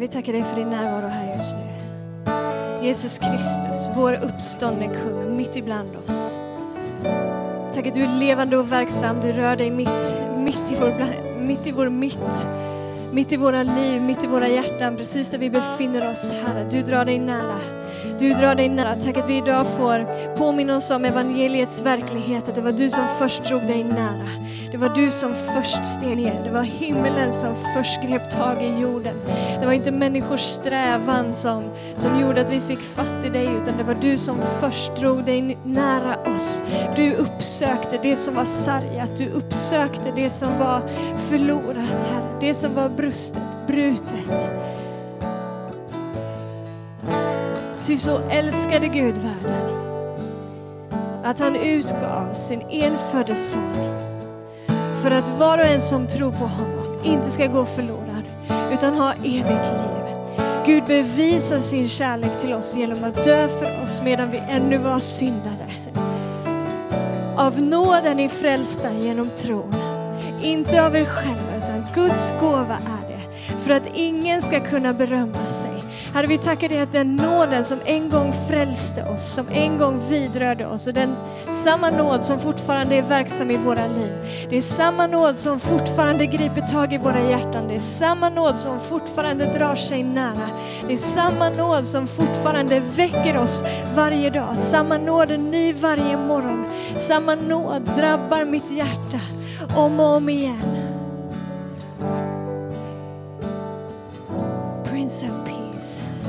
vi tackar dig för din närvaro här just nu. Jesus Kristus, vår uppståndne kung, mitt ibland oss. Tack att du är levande och verksam, du rör dig mitt, mitt, i, vår, mitt i vår mitt. Mitt i våra liv, mitt i våra hjärtan, precis där vi befinner oss, Herre. Du drar dig nära. Du drar dig nära. Tack att vi idag får påminna oss om evangeliets verklighet, att det var du som först drog dig nära. Det var du som först steg ner. Det var himlen som först grep tag i jorden. Det var inte människors strävan som, som gjorde att vi fick fatt i dig, utan det var du som först drog dig nära oss. Du uppsökte det som var sargat, du uppsökte det som var förlorat, Herre. Det som var brustet, brutet. Ty så älskade Gud världen att han utgav sin enfödde son för att var och en som tror på honom inte ska gå förlorad utan ha evigt liv. Gud bevisar sin kärlek till oss genom att dö för oss medan vi ännu var syndare. Av nåden är frälsta genom tron, inte av er själva utan Guds gåva är det för att ingen ska kunna berömma sig. Herre, vi tackar dig att den nåden som en gång frälste oss, som en gång vidrörde oss, och den samma nåd som fortfarande är verksam i våra liv. Det är samma nåd som fortfarande griper tag i våra hjärtan. Det är samma nåd som fortfarande drar sig nära. Det är samma nåd som fortfarande väcker oss varje dag. Samma nåd är ny varje morgon. Samma nåd drabbar mitt hjärta om och om igen. Prince of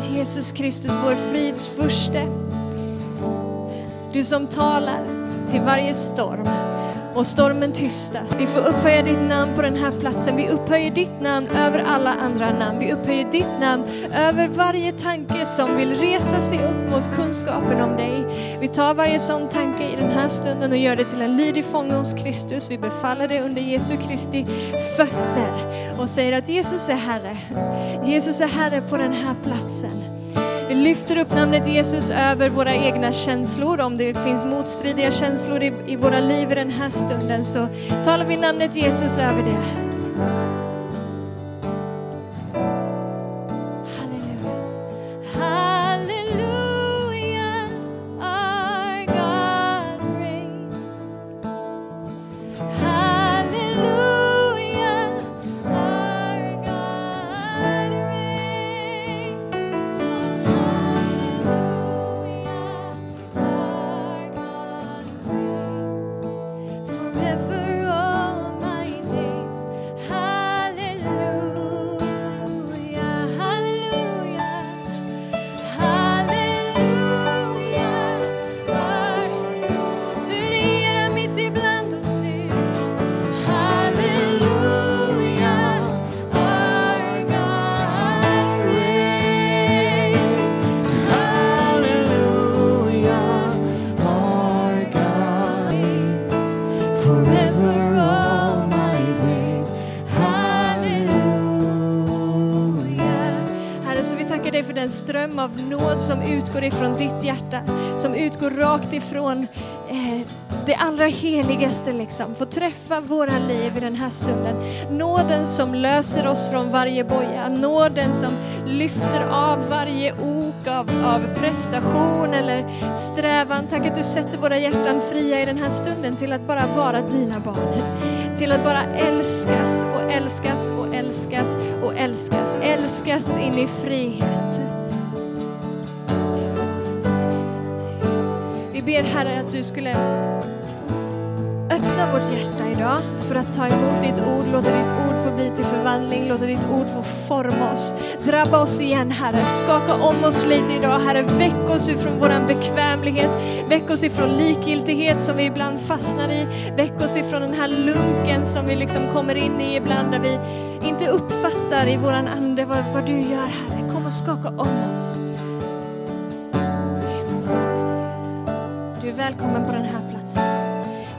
Jesus Kristus, vår frids furste. Du som talar till varje storm och stormen tystas. Vi får upphöja ditt namn på den här platsen. Vi upphöjer ditt namn över alla andra namn. Vi upphöjer ditt namn över varje tanke som vill resa sig upp mot kunskapen om dig. Vi tar varje sån tanke den här stunden och gör det till en lydig fånge hos Kristus. Vi befaller det under Jesu Kristi fötter och säger att Jesus är Herre. Jesus är Herre på den här platsen. Vi lyfter upp namnet Jesus över våra egna känslor. Om det finns motstridiga känslor i, i våra liv i den här stunden så talar vi namnet Jesus över det. Den ström av nåd som utgår ifrån ditt hjärta, som utgår rakt ifrån det allra heligaste liksom. Få träffa våra liv i den här stunden. Nåden som löser oss från varje boja, nåden som lyfter av varje ok av, av prestation eller strävan. Tack att du sätter våra hjärtan fria i den här stunden till att bara vara dina barn. Till att bara älskas och älskas och älskas och älskas. Älskas in i frihet. Ber Herre att du skulle öppna vårt hjärta idag för att ta emot ditt ord. Låta ditt ord få bli till förvandling. Låta ditt ord få forma oss. Drabba oss igen Herre. Skaka om oss lite idag Herre. Väck oss ifrån våran bekvämlighet. Väck oss ifrån likgiltighet som vi ibland fastnar i. Väck oss ifrån den här lunken som vi liksom kommer in i ibland där vi inte uppfattar i våran ande vad, vad du gör Herre. Kom och skaka om oss. Välkommen på den här platsen.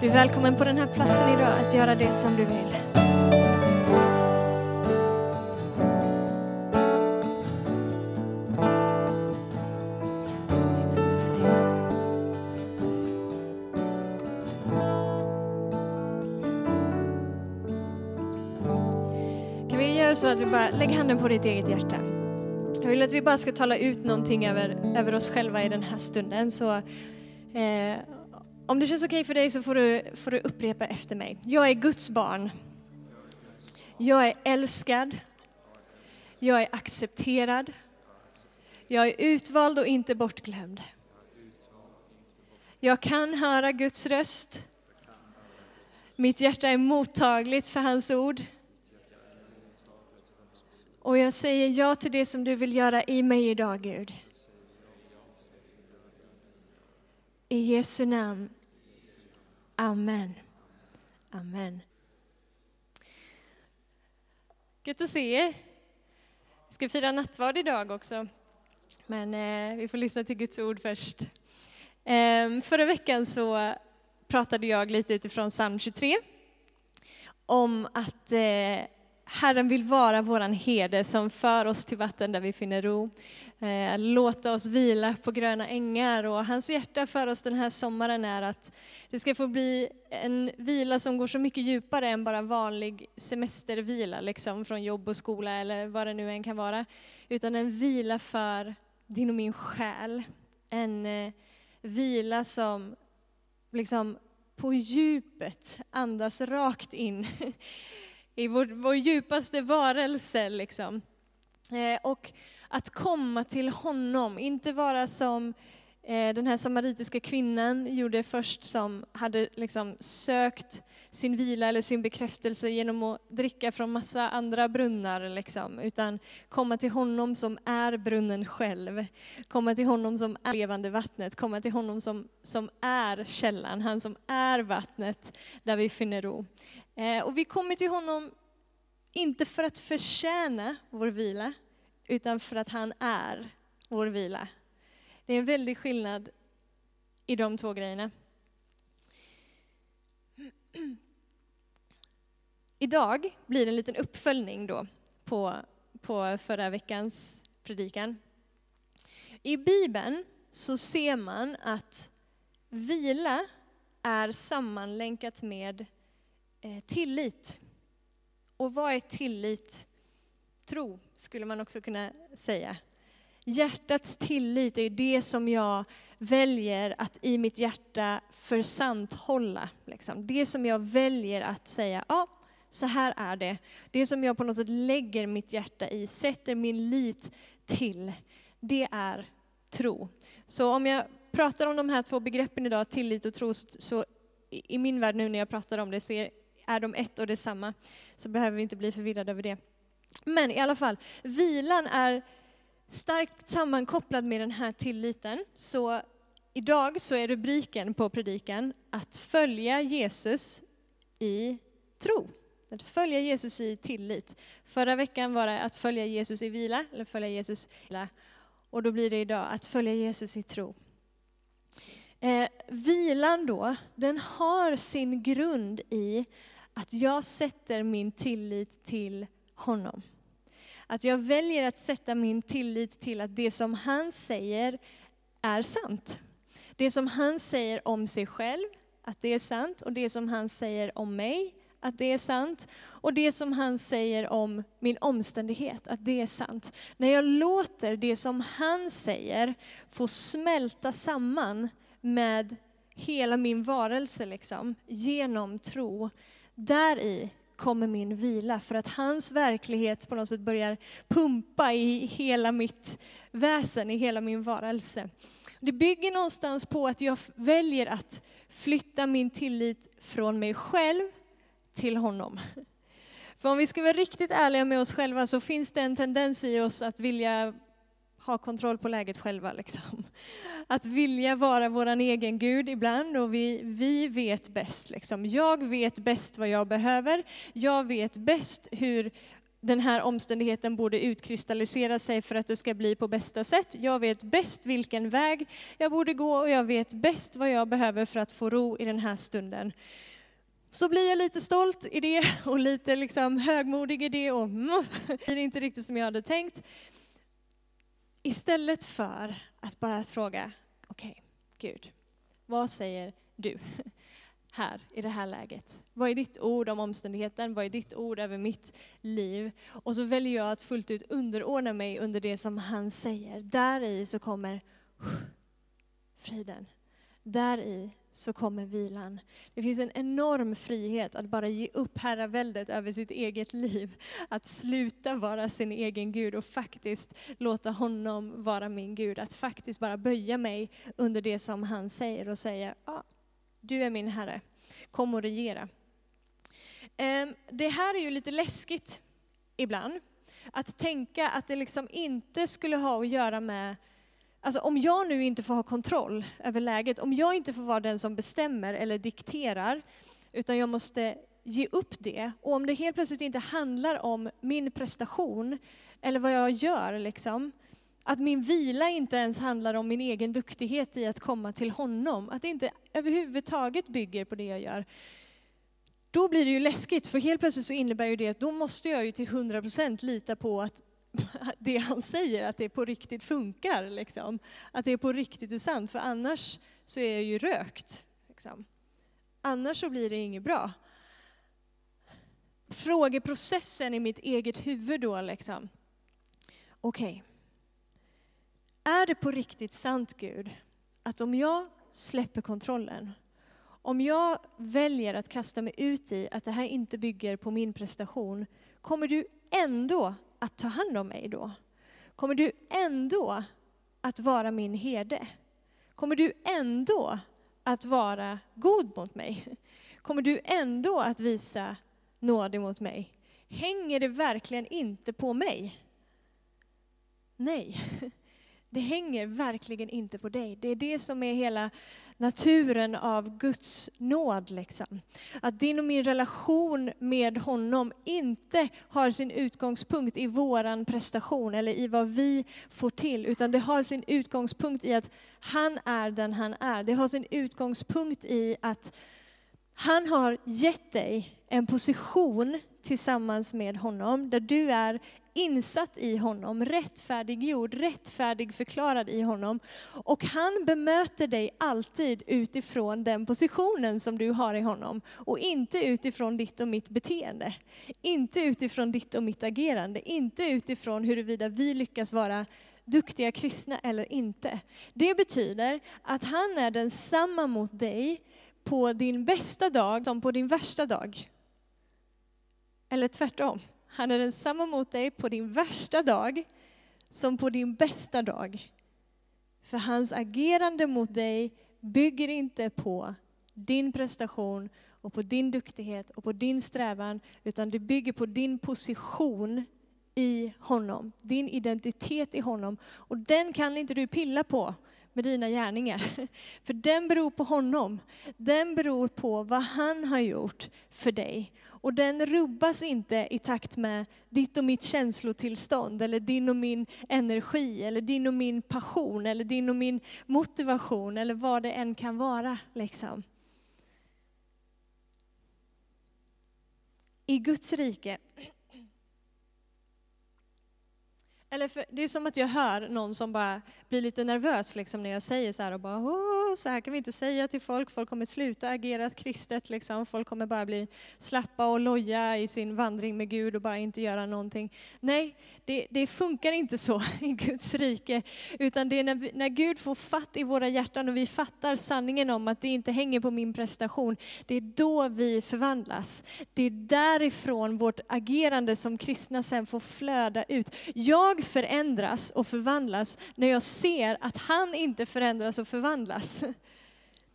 Du är välkommen på den här platsen idag att göra det som du vill. Kan vi göra så att vi bara lägg handen på ditt eget hjärta. Jag vill att vi bara ska tala ut någonting över, över oss själva i den här stunden. Så, eh, om det känns okej okay för dig så får du, får du upprepa efter mig. Jag är Guds barn. Jag är älskad. Jag är accepterad. Jag är utvald och inte bortglömd. Jag kan höra Guds röst. Mitt hjärta är mottagligt för hans ord. Och jag säger ja till det som du vill göra i mig idag, Gud. I Jesu namn. Amen. Amen. Gött att se er. Vi ska fira nattvard idag också. Men eh, vi får lyssna till Guds ord först. Eh, förra veckan så pratade jag lite utifrån psalm 23 om att eh, Herren vill vara våran herde som för oss till vatten där vi finner ro. Eh, låta oss vila på gröna ängar och hans hjärta för oss den här sommaren är att det ska få bli en vila som går så mycket djupare än bara vanlig semestervila liksom från jobb och skola eller vad det nu än kan vara. Utan en vila för din och min själ. En eh, vila som liksom på djupet andas rakt in i vår, vår djupaste varelse. Liksom. Eh, och att komma till honom, inte vara som eh, den här samaritiska kvinnan gjorde först som hade liksom sökt sin vila eller sin bekräftelse genom att dricka från massa andra brunnar. Liksom, utan komma till honom som är brunnen själv. Komma till honom som är levande vattnet. Komma till honom som, som är källan, han som är vattnet där vi finner ro. Eh, och vi kommer till honom inte för att förtjäna vår vila, utan för att han är vår vila. Det är en väldig skillnad i de två grejerna. Idag blir det en liten uppföljning då på, på förra veckans predikan. I Bibeln så ser man att vila är sammanlänkat med Eh, tillit. Och vad är tillit? Tro skulle man också kunna säga. Hjärtats tillit är det som jag väljer att i mitt hjärta försanthålla. Liksom. Det som jag väljer att säga, ja, så här är det. Det som jag på något sätt lägger mitt hjärta i, sätter min lit till, det är tro. Så om jag pratar om de här två begreppen idag, tillit och tro, så i min värld nu när jag pratar om det så är är de ett och detsamma. Så behöver vi inte bli förvirrade över det. Men i alla fall, vilan är starkt sammankopplad med den här tilliten. Så idag så är rubriken på predikan att följa Jesus i tro. Att följa Jesus i tillit. Förra veckan var det att följa Jesus i vila, eller följa Jesus i vila. Och då blir det idag att följa Jesus i tro. Eh, vilan då, den har sin grund i att jag sätter min tillit till honom. Att jag väljer att sätta min tillit till att det som han säger är sant. Det som han säger om sig själv, att det är sant. Och det som han säger om mig, att det är sant. Och det som han säger om min omständighet, att det är sant. När jag låter det som han säger få smälta samman med hela min varelse liksom, genom tro, där i kommer min vila för att hans verklighet på något sätt börjar pumpa i hela mitt väsen, i hela min varelse. Det bygger någonstans på att jag väljer att flytta min tillit från mig själv till honom. För om vi ska vara riktigt ärliga med oss själva så finns det en tendens i oss att vilja ha kontroll på läget själva. Liksom. Att vilja vara vår egen Gud ibland och vi, vi vet bäst. Liksom. Jag vet bäst vad jag behöver. Jag vet bäst hur den här omständigheten borde utkristallisera sig för att det ska bli på bästa sätt. Jag vet bäst vilken väg jag borde gå och jag vet bäst vad jag behöver för att få ro i den här stunden. Så blir jag lite stolt i det och lite liksom högmodig i det och mm, det blir inte riktigt som jag hade tänkt. Istället för att bara fråga, okej, okay, Gud, vad säger du? här i det här läget? Vad är ditt ord om omständigheten? Vad är ditt ord över mitt liv? Och så väljer jag att fullt ut underordna mig under det som han säger. Där i så kommer friden. Där i så kommer vilan. Det finns en enorm frihet att bara ge upp herraväldet över sitt eget liv. Att sluta vara sin egen Gud och faktiskt låta honom vara min Gud. Att faktiskt bara böja mig under det som han säger och säga, ja, du är min Herre, kom och regera. Ehm, det här är ju lite läskigt ibland. Att tänka att det liksom inte skulle ha att göra med Alltså om jag nu inte får ha kontroll över läget, om jag inte får vara den som bestämmer eller dikterar, utan jag måste ge upp det. Och om det helt plötsligt inte handlar om min prestation eller vad jag gör, liksom, att min vila inte ens handlar om min egen duktighet i att komma till honom, att det inte överhuvudtaget bygger på det jag gör. Då blir det ju läskigt, för helt plötsligt så innebär ju det att då måste jag ju till 100% lita på att det han säger, att det på riktigt funkar. Liksom. Att det på riktigt är sant, för annars så är jag ju rökt. Liksom. Annars så blir det inget bra. Frågeprocessen i mitt eget huvud då liksom. Okej. Okay. Är det på riktigt sant Gud, att om jag släpper kontrollen, om jag väljer att kasta mig ut i att det här inte bygger på min prestation, kommer du ändå att ta hand om mig då? Kommer du ändå att vara min herde? Kommer du ändå att vara god mot mig? Kommer du ändå att visa nåd mot mig? Hänger det verkligen inte på mig? Nej, det hänger verkligen inte på dig. Det är det som är hela naturen av Guds nåd. Liksom. Att din och min relation med honom inte har sin utgångspunkt i våran prestation eller i vad vi får till, utan det har sin utgångspunkt i att han är den han är. Det har sin utgångspunkt i att han har gett dig en position tillsammans med honom, där du är insatt i honom, rättfärdiggjord, rättfärdig förklarad i honom. Och han bemöter dig alltid utifrån den positionen som du har i honom. Och inte utifrån ditt och mitt beteende. Inte utifrån ditt och mitt agerande. Inte utifrån huruvida vi lyckas vara duktiga kristna eller inte. Det betyder att han är densamma mot dig på din bästa dag som på din värsta dag. Eller tvärtom. Han är densamma mot dig på din värsta dag som på din bästa dag. För hans agerande mot dig bygger inte på din prestation och på din duktighet och på din strävan, utan det bygger på din position i honom, din identitet i honom. Och den kan inte du pilla på med dina gärningar. För den beror på honom. Den beror på vad han har gjort för dig. Och den rubbas inte i takt med ditt och mitt känslotillstånd, eller din och min energi, eller din och min passion, eller din och min motivation, eller vad det än kan vara. Liksom. I Guds rike eller för, det är som att jag hör någon som bara blir lite nervös liksom när jag säger så här och bara så här kan vi inte säga till folk, folk kommer sluta agera kristet liksom, folk kommer bara bli slappa och loja i sin vandring med Gud och bara inte göra någonting. Nej, det, det funkar inte så i Guds rike, utan det är när, när Gud får fatt i våra hjärtan och vi fattar sanningen om att det inte hänger på min prestation, det är då vi förvandlas. Det är därifrån vårt agerande som kristna sen får flöda ut. Jag förändras och förvandlas när jag ser att han inte förändras och förvandlas.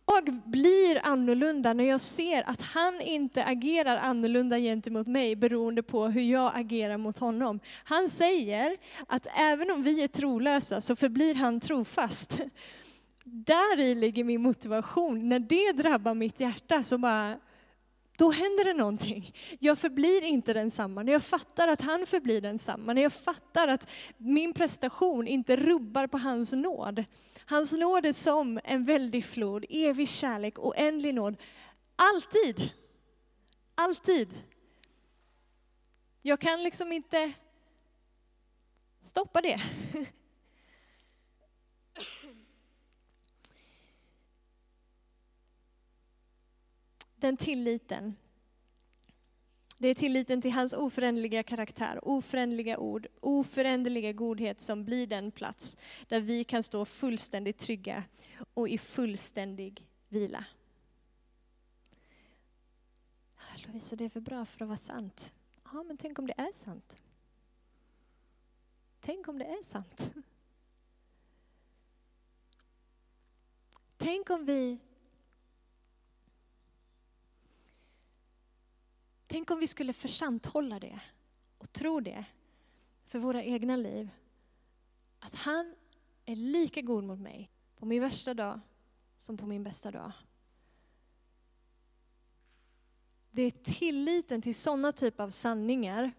Jag blir annorlunda när jag ser att han inte agerar annorlunda gentemot mig beroende på hur jag agerar mot honom. Han säger att även om vi är trolösa så förblir han trofast. Där i ligger min motivation. När det drabbar mitt hjärta så bara, då händer det någonting. Jag förblir inte densamma. När jag fattar att han förblir densamma, när jag fattar att min prestation inte rubbar på hans nåd. Hans nåd är som en väldig flod, evig kärlek, oändlig nåd. Alltid. Alltid. Jag kan liksom inte stoppa det. Den tilliten, det är tilliten till hans oföränderliga karaktär, oföränderliga ord, oföränderliga godhet som blir den plats där vi kan stå fullständigt trygga och i fullständig vila. Ah, Lovisa, det är för bra för att vara sant. Ja, men tänk om det är sant? Tänk om det är sant? Tänk om vi Tänk om vi skulle försanthålla det och tro det för våra egna liv. Att han är lika god mot mig på min värsta dag som på min bästa dag. Det är tilliten till sådana typer av sanningar,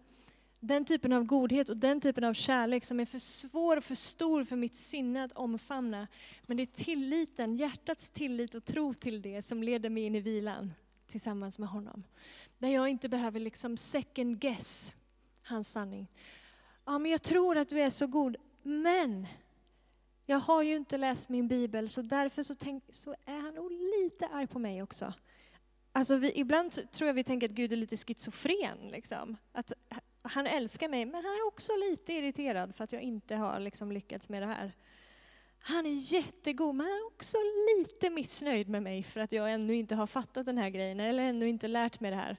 den typen av godhet och den typen av kärlek som är för svår och för stor för mitt sinne att omfamna. Men det är tilliten, hjärtats tillit och tro till det som leder mig in i vilan tillsammans med honom. Där jag inte behöver liksom second guess hans sanning. Ja, men jag tror att du är så god, men jag har ju inte läst min bibel så därför så, tänk, så är han nog lite arg på mig också. Alltså vi, ibland tror jag vi tänker att Gud är lite schizofren. Liksom. Att han älskar mig, men han är också lite irriterad för att jag inte har liksom lyckats med det här. Han är jättegod, men han är också lite missnöjd med mig för att jag ännu inte har fattat den här grejen eller ännu inte lärt mig det här.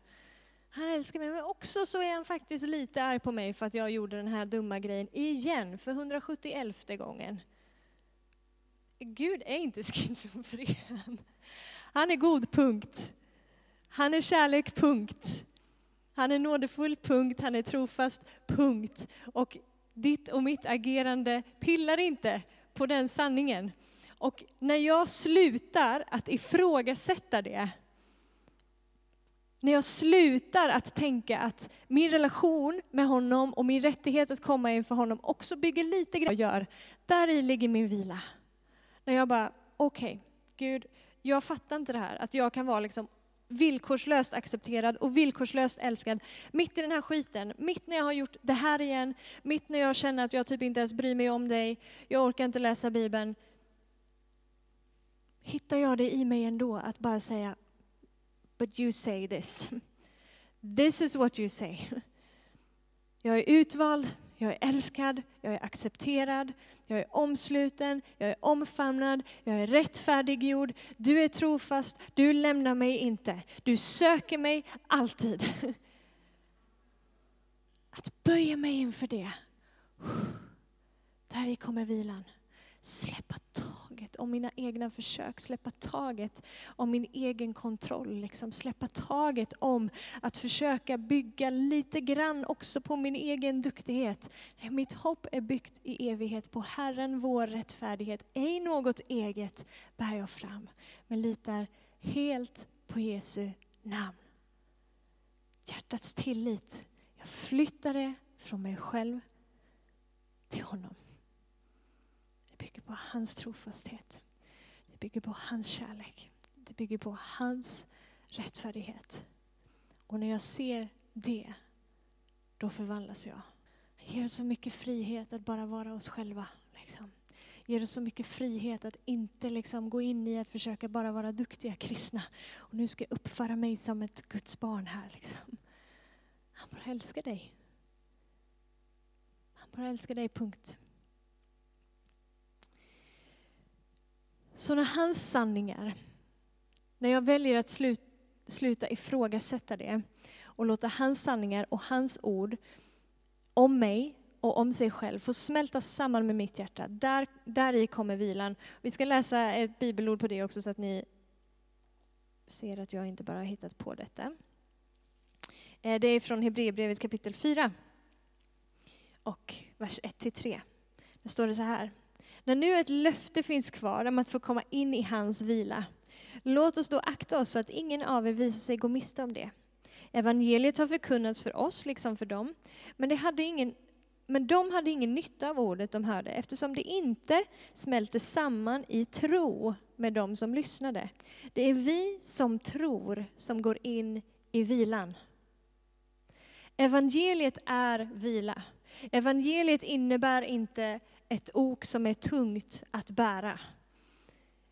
Han älskar mig, men också så är han faktiskt lite arg på mig för att jag gjorde den här dumma grejen igen för 171 gången. Gud är inte schizofren. Han är god, punkt. Han är kärlek, punkt. Han är nådefull, punkt. Han är trofast, punkt. Och ditt och mitt agerande pillar inte på den sanningen. Och när jag slutar att ifrågasätta det, när jag slutar att tänka att min relation med honom och min rättighet att komma inför honom också bygger lite grann jag gör, där i ligger min vila. När jag bara, okej, okay, Gud, jag fattar inte det här, att jag kan vara liksom villkorslöst accepterad och villkorslöst älskad. Mitt i den här skiten, mitt när jag har gjort det här igen, mitt när jag känner att jag typ inte ens bryr mig om dig, jag orkar inte läsa Bibeln. Hittar jag det i mig ändå att bara säga, but you say this. This is what you say. Jag är utvald, jag är älskad, jag är accepterad, jag är omsluten, jag är omfamnad, jag är rättfärdiggjord. Du är trofast, du lämnar mig inte. Du söker mig alltid. Att böja mig inför det. Där kommer vilan släppa taget om mina egna försök, släppa taget om min egen kontroll, liksom släppa taget om att försöka bygga lite grann också på min egen duktighet. Mitt hopp är byggt i evighet på Herren vår rättfärdighet. Ej något eget bär jag fram, men litar helt på Jesu namn. Hjärtats tillit, jag flyttar det från mig själv till honom bygger på hans trofasthet. Det bygger på hans kärlek. Det bygger på hans rättfärdighet. Och när jag ser det, då förvandlas jag. Det ger oss så mycket frihet att bara vara oss själva. Liksom. Ger oss så mycket frihet att inte liksom gå in i att försöka bara vara duktiga kristna. Och nu ska jag uppföra mig som ett Guds barn här. Liksom. Han bara älskar dig. Han bara älskar dig, punkt. Så när hans sanningar, när jag väljer att sluta ifrågasätta det och låta hans sanningar och hans ord om mig och om sig själv få smälta samman med mitt hjärta. Där, där i kommer vilan. Vi ska läsa ett bibelord på det också så att ni ser att jag inte bara har hittat på detta. Eh, det är från Hebreerbrevet kapitel 4 och vers 1-3. Där står det så här. När nu ett löfte finns kvar om att få komma in i hans vila, låt oss då akta oss så att ingen av er visar sig gå miste om det. Evangeliet har förkunnats för oss liksom för dem, men, det hade ingen, men de hade ingen nytta av ordet de hörde eftersom det inte smälte samman i tro med dem som lyssnade. Det är vi som tror som går in i vilan. Evangeliet är vila. Evangeliet innebär inte ett ok som är tungt att bära.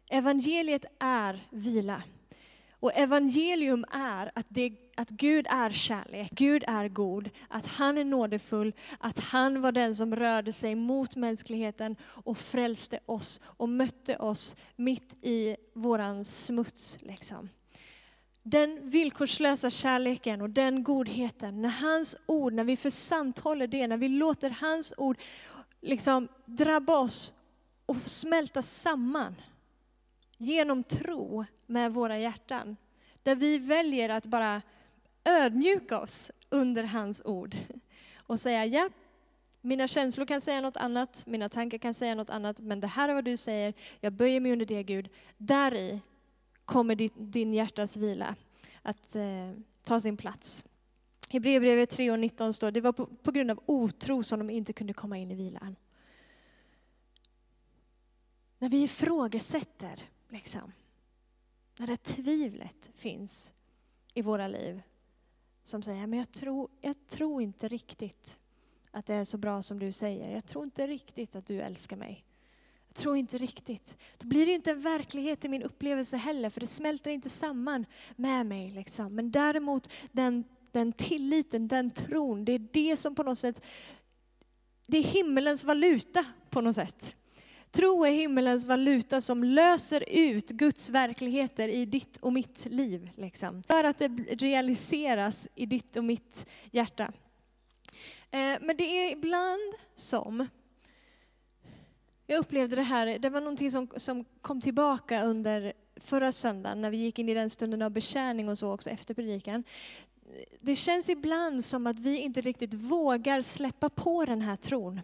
Evangeliet är vila. Och evangelium är att, det, att Gud är kärlek, Gud är god, att han är nådefull, att han var den som rörde sig mot mänskligheten och frälste oss och mötte oss mitt i våran smuts. Liksom. Den villkorslösa kärleken och den godheten, när hans ord, när vi försanthåller det, när vi låter hans ord liksom drabba oss och smälta samman genom tro med våra hjärtan. Där vi väljer att bara ödmjuka oss under hans ord och säga ja, mina känslor kan säga något annat, mina tankar kan säga något annat, men det här är vad du säger, jag böjer mig under det Gud. Där i kommer din, din hjärtas vila att eh, ta sin plats. Hebreerbrevet 3 och 19 står det var på, på grund av otro som de inte kunde komma in i vilan. När vi ifrågasätter, liksom, när det tvivlet finns i våra liv, som säger, men jag tror, jag tror inte riktigt att det är så bra som du säger. Jag tror inte riktigt att du älskar mig. Jag tror inte riktigt. Då blir det inte en verklighet i min upplevelse heller, för det smälter inte samman med mig. Liksom. Men däremot den, den tilliten, den tron, det är det som på något sätt, det är himmelens valuta på något sätt. Tro är himmelens valuta som löser ut Guds verkligheter i ditt och mitt liv. Liksom. För att det realiseras i ditt och mitt hjärta. Eh, men det är ibland som, jag upplevde det här, det var någonting som, som kom tillbaka under förra söndagen när vi gick in i den stunden av betjäning och så också efter predikan. Det känns ibland som att vi inte riktigt vågar släppa på den här tron.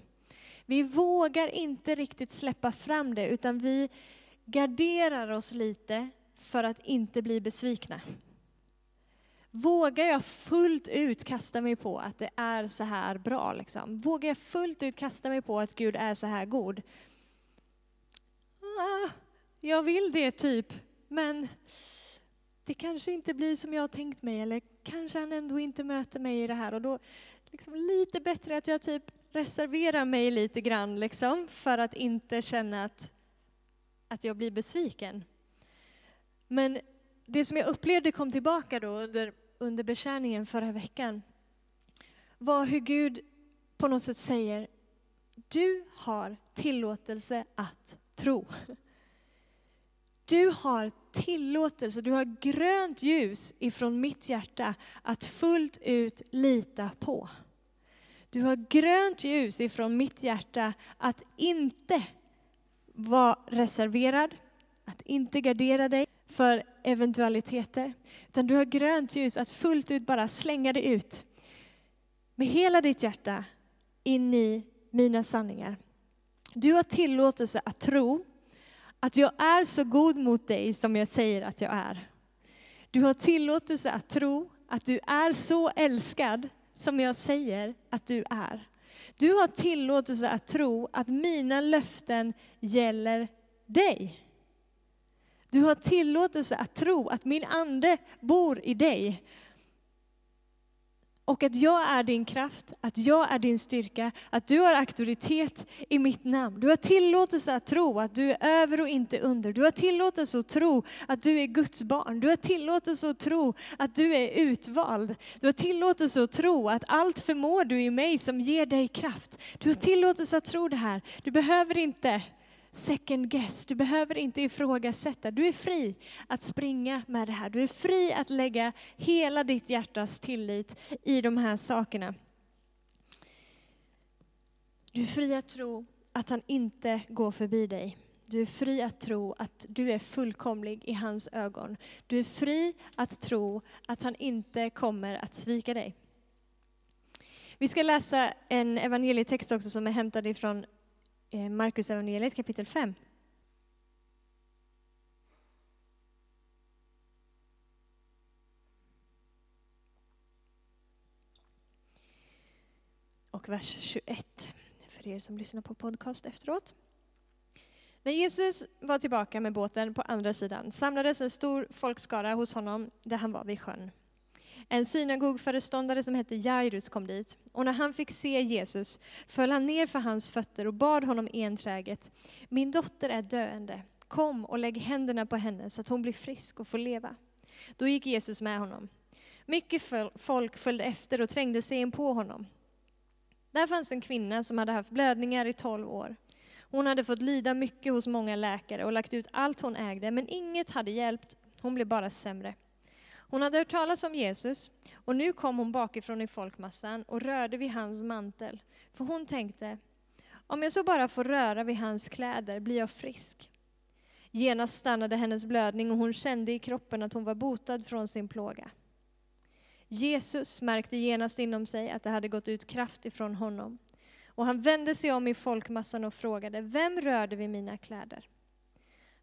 Vi vågar inte riktigt släppa fram det utan vi garderar oss lite för att inte bli besvikna. Vågar jag fullt ut kasta mig på att det är så här bra? Liksom? Vågar jag fullt ut kasta mig på att Gud är så här god? Ah, jag vill det typ, men det kanske inte blir som jag har tänkt mig eller kanske han ändå inte möter mig i det här och då liksom lite bättre att jag typ reserverar mig lite grann liksom för att inte känna att, att jag blir besviken. Men det som jag upplevde kom tillbaka då under, under betjäningen förra veckan var hur Gud på något sätt säger, du har tillåtelse att tro. Du har tillåtelse, du har grönt ljus ifrån mitt hjärta att fullt ut lita på. Du har grönt ljus ifrån mitt hjärta att inte vara reserverad, att inte gardera dig för eventualiteter. Utan du har grönt ljus att fullt ut bara slänga dig ut med hela ditt hjärta in i mina sanningar. Du har tillåtelse att tro att jag är så god mot dig som jag säger att jag är. Du har tillåtelse att tro att du är så älskad som jag säger att du är. Du har tillåtelse att tro att mina löften gäller dig. Du har tillåtelse att tro att min ande bor i dig och att jag är din kraft, att jag är din styrka, att du har auktoritet i mitt namn. Du har tillåtelse att tro att du är över och inte under. Du har tillåtelse att tro att du är Guds barn. Du har tillåtelse att tro att du är utvald. Du har tillåtelse att tro att allt förmår du i mig som ger dig kraft. Du har tillåtelse att tro det här. Du behöver inte second guess. Du behöver inte ifrågasätta. Du är fri att springa med det här. Du är fri att lägga hela ditt hjärtas tillit i de här sakerna. Du är fri att tro att han inte går förbi dig. Du är fri att tro att du är fullkomlig i hans ögon. Du är fri att tro att han inte kommer att svika dig. Vi ska läsa en evangelietext också som är hämtad ifrån Eh, Markus evangeliet kapitel 5. Och vers 21 för er som lyssnar på podcast efteråt. När Jesus var tillbaka med båten på andra sidan samlades en stor folkskara hos honom där han var vid sjön. En synagogföreståndare som hette Jairus kom dit och när han fick se Jesus föll han ner för hans fötter och bad honom enträget. Min dotter är döende. Kom och lägg händerna på henne så att hon blir frisk och får leva. Då gick Jesus med honom. Mycket folk följde efter och trängde sig in på honom. Där fanns en kvinna som hade haft blödningar i tolv år. Hon hade fått lida mycket hos många läkare och lagt ut allt hon ägde, men inget hade hjälpt. Hon blev bara sämre. Hon hade hört talas om Jesus och nu kom hon bakifrån i folkmassan och rörde vid hans mantel. För hon tänkte, om jag så bara får röra vid hans kläder blir jag frisk. Genast stannade hennes blödning och hon kände i kroppen att hon var botad från sin plåga. Jesus märkte genast inom sig att det hade gått ut kraft ifrån honom. Och han vände sig om i folkmassan och frågade, vem rörde vid mina kläder?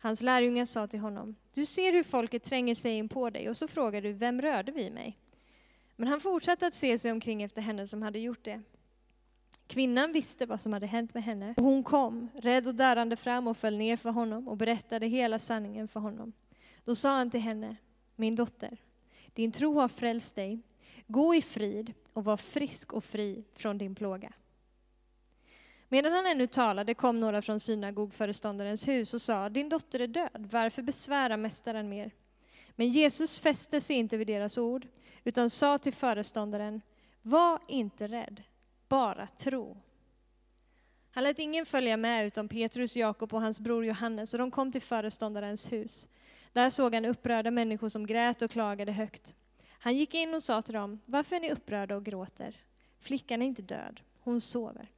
Hans lärjungar sa till honom, du ser hur folket tränger sig in på dig och så frågar du, vem rörde vid mig? Men han fortsatte att se sig omkring efter henne som hade gjort det. Kvinnan visste vad som hade hänt med henne. Och hon kom, rädd och darrande fram och föll ner för honom och berättade hela sanningen för honom. Då sa han till henne, min dotter, din tro har frälst dig. Gå i frid och var frisk och fri från din plåga. Medan han ännu talade kom några från synagogföreståndarens hus och sa, din dotter är död, varför besvära mästaren mer? Men Jesus fäste sig inte vid deras ord, utan sa till föreståndaren, var inte rädd, bara tro. Han lät ingen följa med utom Petrus, Jakob och hans bror Johannes och de kom till föreståndarens hus. Där såg han upprörda människor som grät och klagade högt. Han gick in och sa till dem, varför är ni upprörda och gråter? Flickan är inte död, hon sover.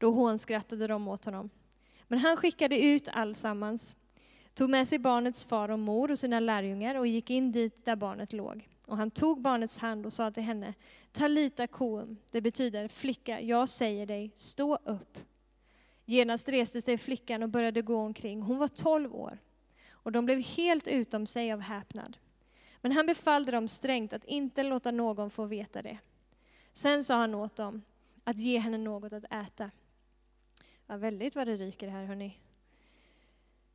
Då hånskrattade de åt honom. Men han skickade ut allsammans, tog med sig barnets far och mor och sina lärjungar och gick in dit där barnet låg. Och han tog barnets hand och sa till henne, Talita koum, det betyder flicka, jag säger dig, stå upp. Genast reste sig flickan och började gå omkring. Hon var tolv år och de blev helt utom sig av häpnad. Men han befallde dem strängt att inte låta någon få veta det. Sen sa han åt dem att ge henne något att äta. Ja, väldigt vad det ryker här hörni.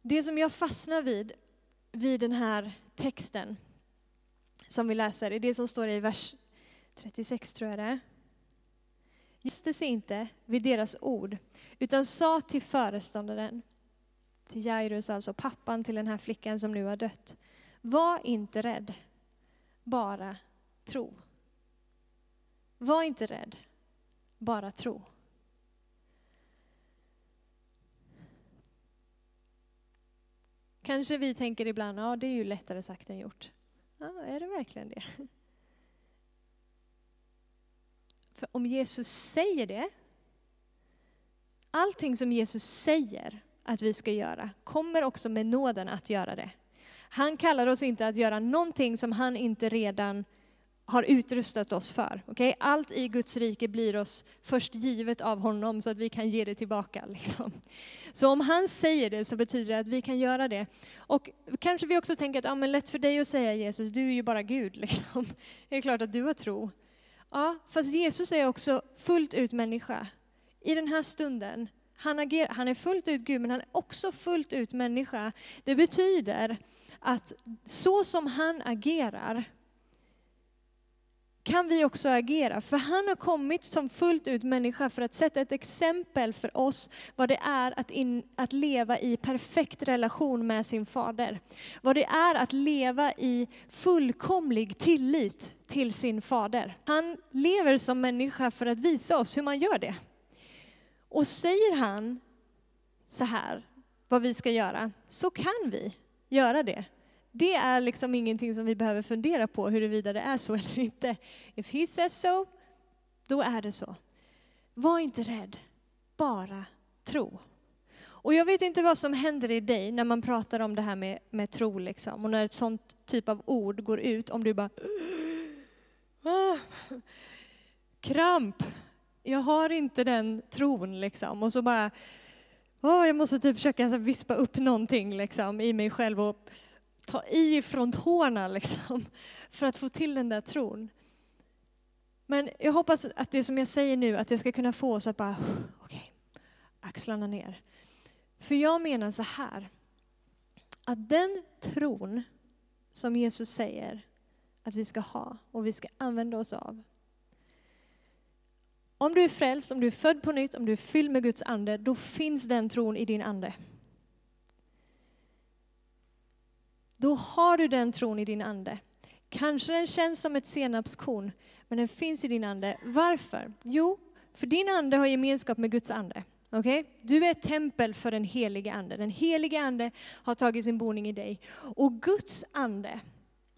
Det som jag fastnar vid, vid den här texten som vi läser, är det som står i vers 36 tror jag det är. Gäste sig inte vid deras ord, utan sa till föreståndaren, till Jairus, alltså pappan till den här flickan som nu har dött. Var inte rädd, bara tro. Var inte rädd, bara tro. Kanske vi tänker ibland, ja det är ju lättare sagt än gjort. Ja, är det verkligen det? För om Jesus säger det, allting som Jesus säger att vi ska göra, kommer också med nåden att göra det. Han kallar oss inte att göra någonting som han inte redan har utrustat oss för. Okay? Allt i Guds rike blir oss först givet av honom så att vi kan ge det tillbaka. Liksom. Så om han säger det så betyder det att vi kan göra det. Och kanske vi också tänker att ah, men lätt för dig att säga Jesus, du är ju bara Gud. Liksom. Det är klart att du har tro. Ja, fast Jesus är också fullt ut människa. I den här stunden, han, agerar, han är fullt ut Gud men han är också fullt ut människa. Det betyder att så som han agerar kan vi också agera. För han har kommit som fullt ut människa för att sätta ett exempel för oss vad det är att, in, att leva i perfekt relation med sin fader. Vad det är att leva i fullkomlig tillit till sin fader. Han lever som människa för att visa oss hur man gör det. Och säger han så här, vad vi ska göra, så kan vi göra det. Det är liksom ingenting som vi behöver fundera på huruvida det är så eller inte. If he says so, då är det så. Var inte rädd, bara tro. Och jag vet inte vad som händer i dig när man pratar om det här med, med tro liksom. Och när ett sånt typ av ord går ut, om du bara ah, kramp, jag har inte den tron liksom. Och så bara, oh, jag måste typ försöka vispa upp någonting liksom, i mig själv och ta i från tårna liksom, för att få till den där tron. Men jag hoppas att det som jag säger nu, att det ska kunna få oss att bara, okej, okay, axlarna ner. För jag menar så här, att den tron som Jesus säger att vi ska ha och vi ska använda oss av. Om du är frälst, om du är född på nytt, om du är fylld med Guds ande, då finns den tron i din ande. Då har du den tron i din ande. Kanske den känns som ett senapskorn, men den finns i din ande. Varför? Jo, för din ande har gemenskap med Guds ande. Okay? Du är ett tempel för den helige ande. Den helige ande har tagit sin boning i dig. Och Guds ande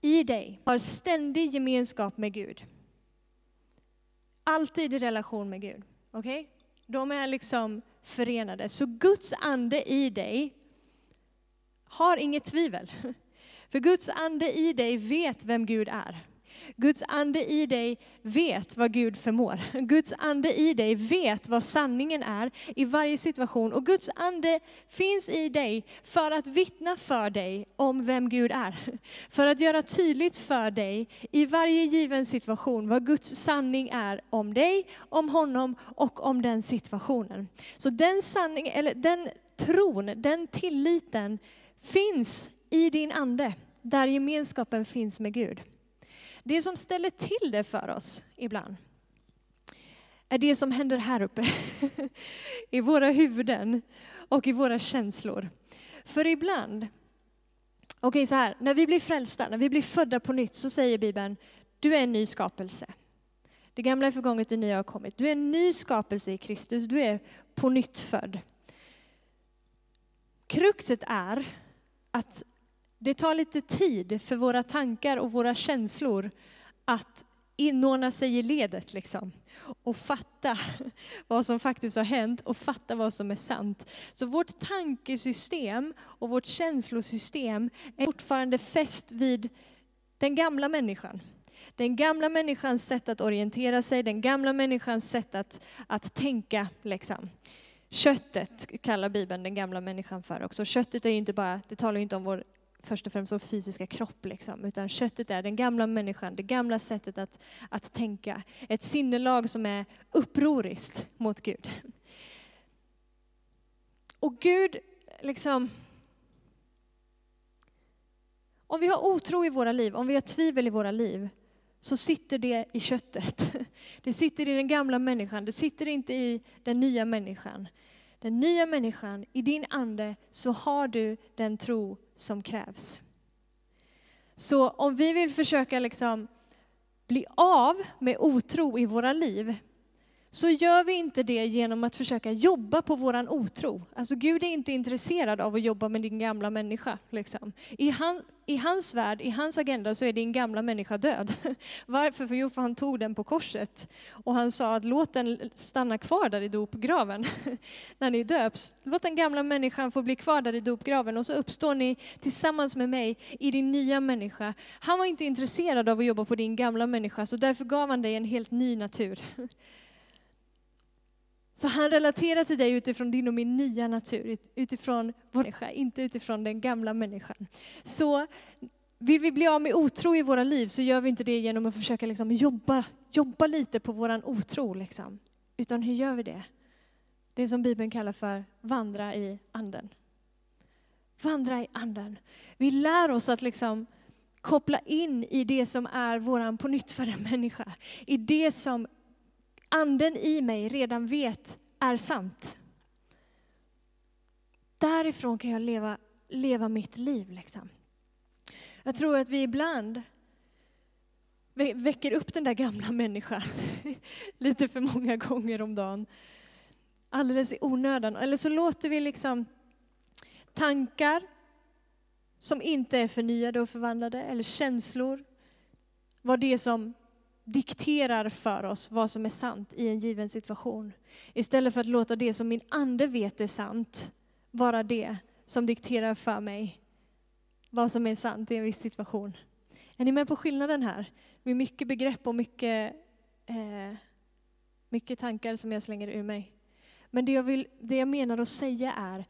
i dig har ständig gemenskap med Gud. Alltid i relation med Gud. Okay? De är liksom förenade. Så Guds ande i dig har inget tvivel. För Guds ande i dig vet vem Gud är. Guds ande i dig vet vad Gud förmår. Guds ande i dig vet vad sanningen är i varje situation. Och Guds ande finns i dig för att vittna för dig om vem Gud är. För att göra tydligt för dig i varje given situation vad Guds sanning är om dig, om honom och om den situationen. Så den sanning, eller den tron, den tilliten finns i din ande, där gemenskapen finns med Gud. Det som ställer till det för oss ibland är det som händer här uppe i våra huvuden och i våra känslor. För ibland, okej okay, så här, när vi blir frälsta, när vi blir födda på nytt så säger Bibeln, du är en ny skapelse. Det gamla är förgånget, det nya har kommit. Du är en ny skapelse i Kristus, du är på nytt född. Kruxet är att det tar lite tid för våra tankar och våra känslor att inordna sig i ledet liksom. Och fatta vad som faktiskt har hänt och fatta vad som är sant. Så vårt tankesystem och vårt känslosystem är fortfarande fäst vid den gamla människan. Den gamla människans sätt att orientera sig, den gamla människans sätt att, att tänka. Liksom. Köttet kallar Bibeln den gamla människan för också. Köttet är inte bara, det talar inte om vår först och främst vår fysiska kropp, liksom, utan köttet är den gamla människan, det gamla sättet att, att tänka. Ett sinnelag som är upproriskt mot Gud. Och Gud, liksom, om vi har otro i våra liv, om vi har tvivel i våra liv, så sitter det i köttet. Det sitter i den gamla människan, det sitter inte i den nya människan den nya människan, i din ande, så har du den tro som krävs. Så om vi vill försöka liksom bli av med otro i våra liv, så gör vi inte det genom att försöka jobba på våran otro. Alltså Gud är inte intresserad av att jobba med din gamla människa. Liksom. I, han, I hans värld, i hans agenda så är din gamla människa död. Varför? För jo, för han tog den på korset. Och han sa att låt den stanna kvar där i dopgraven när ni döps. Låt den gamla människan få bli kvar där i dopgraven och så uppstår ni tillsammans med mig i din nya människa. Han var inte intresserad av att jobba på din gamla människa så därför gav han dig en helt ny natur. Så han relaterar till dig utifrån din och min nya natur, utifrån vår människa, inte utifrån den gamla människan. Så vill vi bli av med otro i våra liv så gör vi inte det genom att försöka liksom jobba, jobba lite på våran otro. Liksom. Utan hur gör vi det? Det som Bibeln kallar för vandra i anden. Vandra i anden. Vi lär oss att liksom koppla in i det som är våran pånyttfödda människa. I det som anden i mig redan vet är sant. Därifrån kan jag leva, leva mitt liv. Liksom. Jag tror att vi ibland väcker upp den där gamla människan lite för många gånger om dagen. Alldeles i onödan. Eller så låter vi liksom tankar som inte är förnyade och förvandlade, eller känslor, vara det som dikterar för oss vad som är sant i en given situation. Istället för att låta det som min ande vet är sant vara det som dikterar för mig vad som är sant i en viss situation. Är ni med på skillnaden här? Med mycket begrepp och mycket, eh, mycket tankar som jag slänger ur mig. Men det jag, vill, det jag menar att säga är,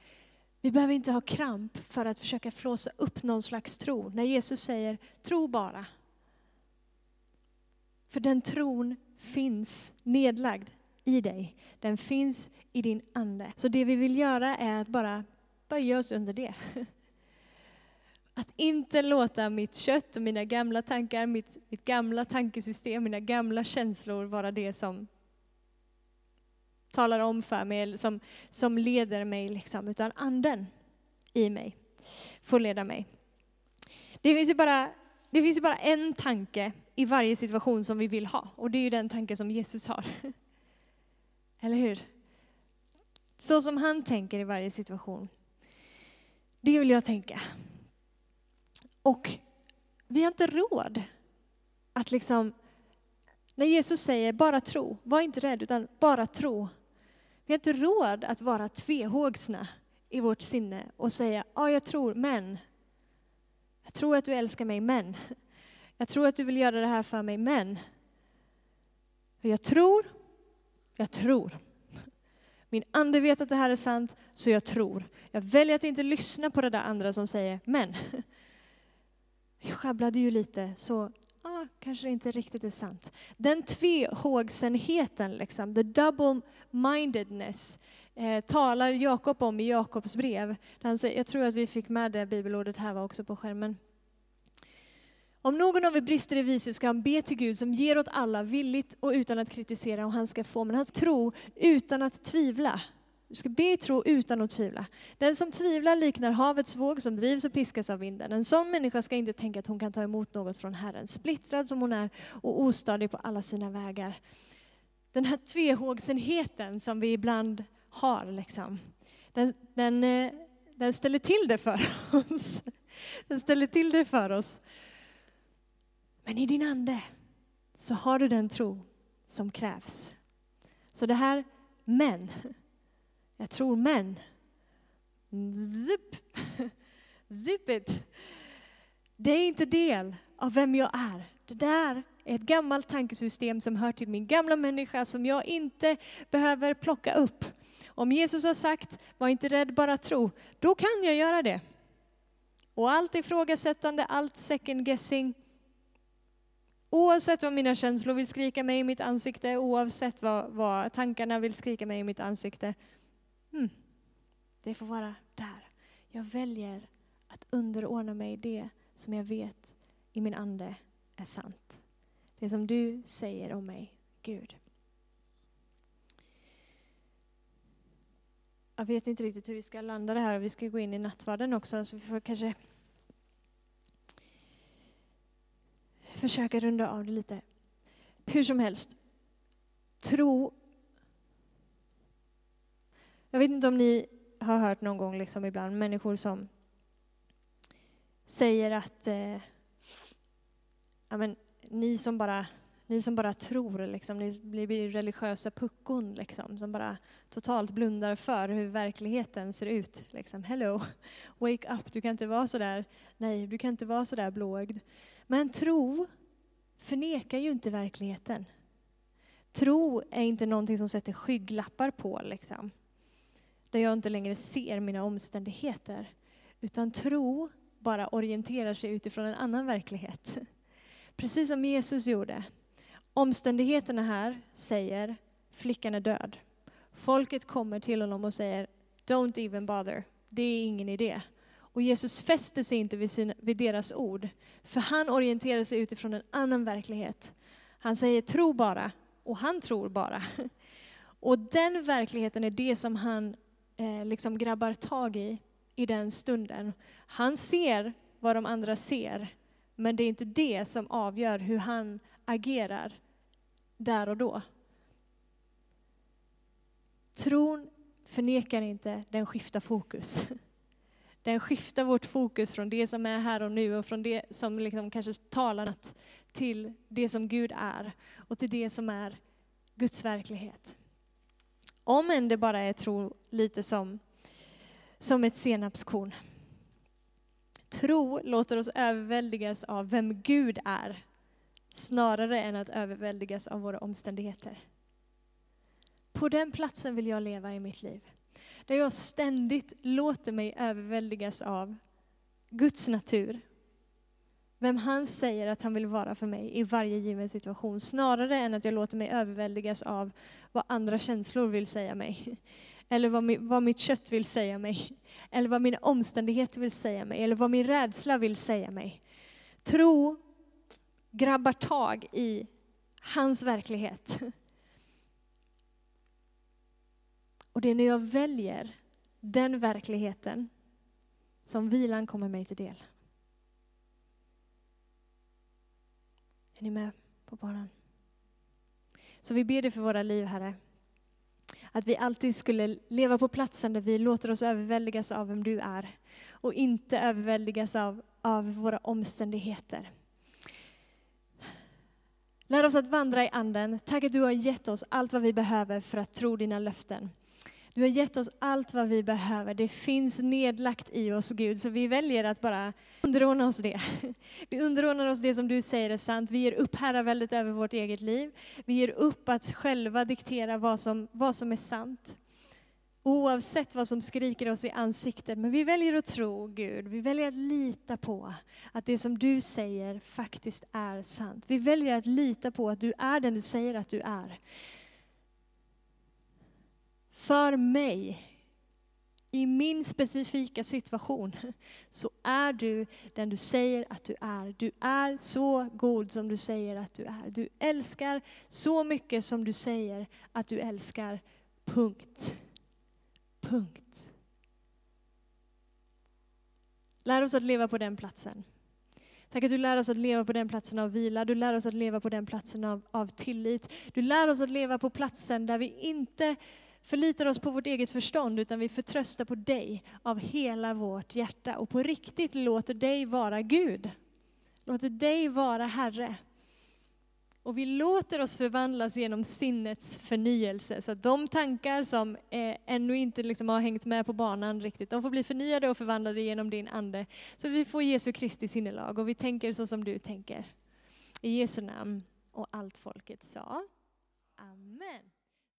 vi behöver inte ha kramp för att försöka flåsa upp någon slags tro. När Jesus säger, tro bara. För den tron finns nedlagd i dig. Den finns i din ande. Så det vi vill göra är att bara böja oss under det. Att inte låta mitt kött och mina gamla tankar, mitt, mitt gamla tankesystem, mina gamla känslor vara det som talar om för mig, eller som, som leder mig. Liksom. Utan anden i mig får leda mig. Det finns, ju bara, det finns ju bara en tanke i varje situation som vi vill ha. Och det är ju den tanken som Jesus har. Eller hur? Så som han tänker i varje situation. Det vill jag tänka. Och vi har inte råd att liksom, när Jesus säger bara tro, var inte rädd utan bara tro. Vi har inte råd att vara tvehågsna i vårt sinne och säga, ja jag tror, men. Jag tror att du älskar mig, men. Jag tror att du vill göra det här för mig, men. Jag tror, jag tror. Min ande vet att det här är sant, så jag tror. Jag väljer att inte lyssna på det där andra som säger men. Jag sjabblade ju lite, så ah, kanske det inte riktigt är sant. Den tvehågsenheten, liksom, the double-mindedness, eh, talar Jakob om i Jakobs brev. Han säger, jag tror att vi fick med det bibelordet här var också på skärmen. Om någon av er brister i vishet ska han be till Gud som ger åt alla villigt och utan att kritisera och han ska få. Men han ska tro utan att tvivla. Du ska be i tro utan att tvivla. Den som tvivlar liknar havets våg som drivs och piskas av vinden. En sån människa ska inte tänka att hon kan ta emot något från Herren. Splittrad som hon är och ostadig på alla sina vägar. Den här tvehågsenheten som vi ibland har, liksom, den, den, eh, den ställer till det för oss. Den ställer till det för oss. Men i din ande så har du den tro som krävs. Så det här men, jag tror men, zip, zip it. Det är inte del av vem jag är. Det där är ett gammalt tankesystem som hör till min gamla människa som jag inte behöver plocka upp. Om Jesus har sagt, var inte rädd, bara tro, då kan jag göra det. Och allt ifrågasättande, allt second guessing, Oavsett vad mina känslor vill skrika mig i mitt ansikte, oavsett vad, vad tankarna vill skrika mig i mitt ansikte. Hmm, det får vara där. Jag väljer att underordna mig det som jag vet i min ande är sant. Det som du säger om mig, Gud. Jag vet inte riktigt hur vi ska landa det här. Vi ska gå in i nattvarden också, så vi får kanske försöka runda av det lite. Hur som helst, tro. Jag vet inte om ni har hört någon gång liksom ibland människor som säger att eh, ja, men, ni, som bara, ni som bara tror, liksom, ni blir religiösa puckon liksom, som bara totalt blundar för hur verkligheten ser ut. Liksom. Hello, wake up, du kan inte vara så där, nej, du kan inte vara så där blåögd. Men tro förnekar ju inte verkligheten. Tro är inte någonting som sätter skygglappar på, liksom. där jag inte längre ser mina omständigheter. Utan tro bara orienterar sig utifrån en annan verklighet. Precis som Jesus gjorde. Omständigheterna här säger, flickan är död. Folket kommer till honom och säger, don't even bother, det är ingen idé. Och Jesus fäster sig inte vid, sina, vid deras ord, för han orienterar sig utifrån en annan verklighet. Han säger tro bara, och han tror bara. Och den verkligheten är det som han eh, liksom grabbar tag i, i den stunden. Han ser vad de andra ser, men det är inte det som avgör hur han agerar där och då. Tron förnekar inte, den skiftar fokus. Den skiftar vårt fokus från det som är här och nu och från det som liksom kanske talar till det som Gud är och till det som är Guds verklighet. Om än det bara är tro lite som, som ett senapskorn. Tro låter oss överväldigas av vem Gud är snarare än att överväldigas av våra omständigheter. På den platsen vill jag leva i mitt liv. Där jag ständigt låter mig överväldigas av Guds natur. Vem han säger att han vill vara för mig i varje given situation. Snarare än att jag låter mig överväldigas av vad andra känslor vill säga mig. Eller vad, vad mitt kött vill säga mig. Eller vad mina omständigheter vill säga mig. Eller vad min rädsla vill säga mig. Tro grabbar tag i hans verklighet. Och det är när jag väljer den verkligheten som vilan kommer mig till del. Är ni med på banan? Så vi ber dig för våra liv, Herre. Att vi alltid skulle leva på platsen där vi låter oss överväldigas av vem du är. Och inte överväldigas av, av våra omständigheter. Lär oss att vandra i anden. Tack att du har gett oss allt vad vi behöver för att tro dina löften. Du har gett oss allt vad vi behöver. Det finns nedlagt i oss Gud, så vi väljer att bara underordna oss det. Vi underordnar oss det som du säger är sant. Vi ger upp herraväldet över vårt eget liv. Vi ger upp att själva diktera vad som, vad som är sant. Oavsett vad som skriker oss i ansiktet. Men vi väljer att tro Gud. Vi väljer att lita på att det som du säger faktiskt är sant. Vi väljer att lita på att du är den du säger att du är. För mig, i min specifika situation, så är du den du säger att du är. Du är så god som du säger att du är. Du älskar så mycket som du säger att du älskar. Punkt. Punkt. Lär oss att leva på den platsen. Tack att du lär oss att leva på den platsen av vila. Du lär oss att leva på den platsen av, av tillit. Du lär oss att leva på platsen där vi inte förlitar oss på vårt eget förstånd utan vi förtröstar på dig av hela vårt hjärta och på riktigt låter dig vara Gud. Låter dig vara Herre. Och vi låter oss förvandlas genom sinnets förnyelse. Så att de tankar som eh, ännu inte liksom har hängt med på banan riktigt, de får bli förnyade och förvandlade genom din ande. Så vi får Jesu Kristi sinnelag och vi tänker så som du tänker. I Jesu namn. Och allt folket sa Amen.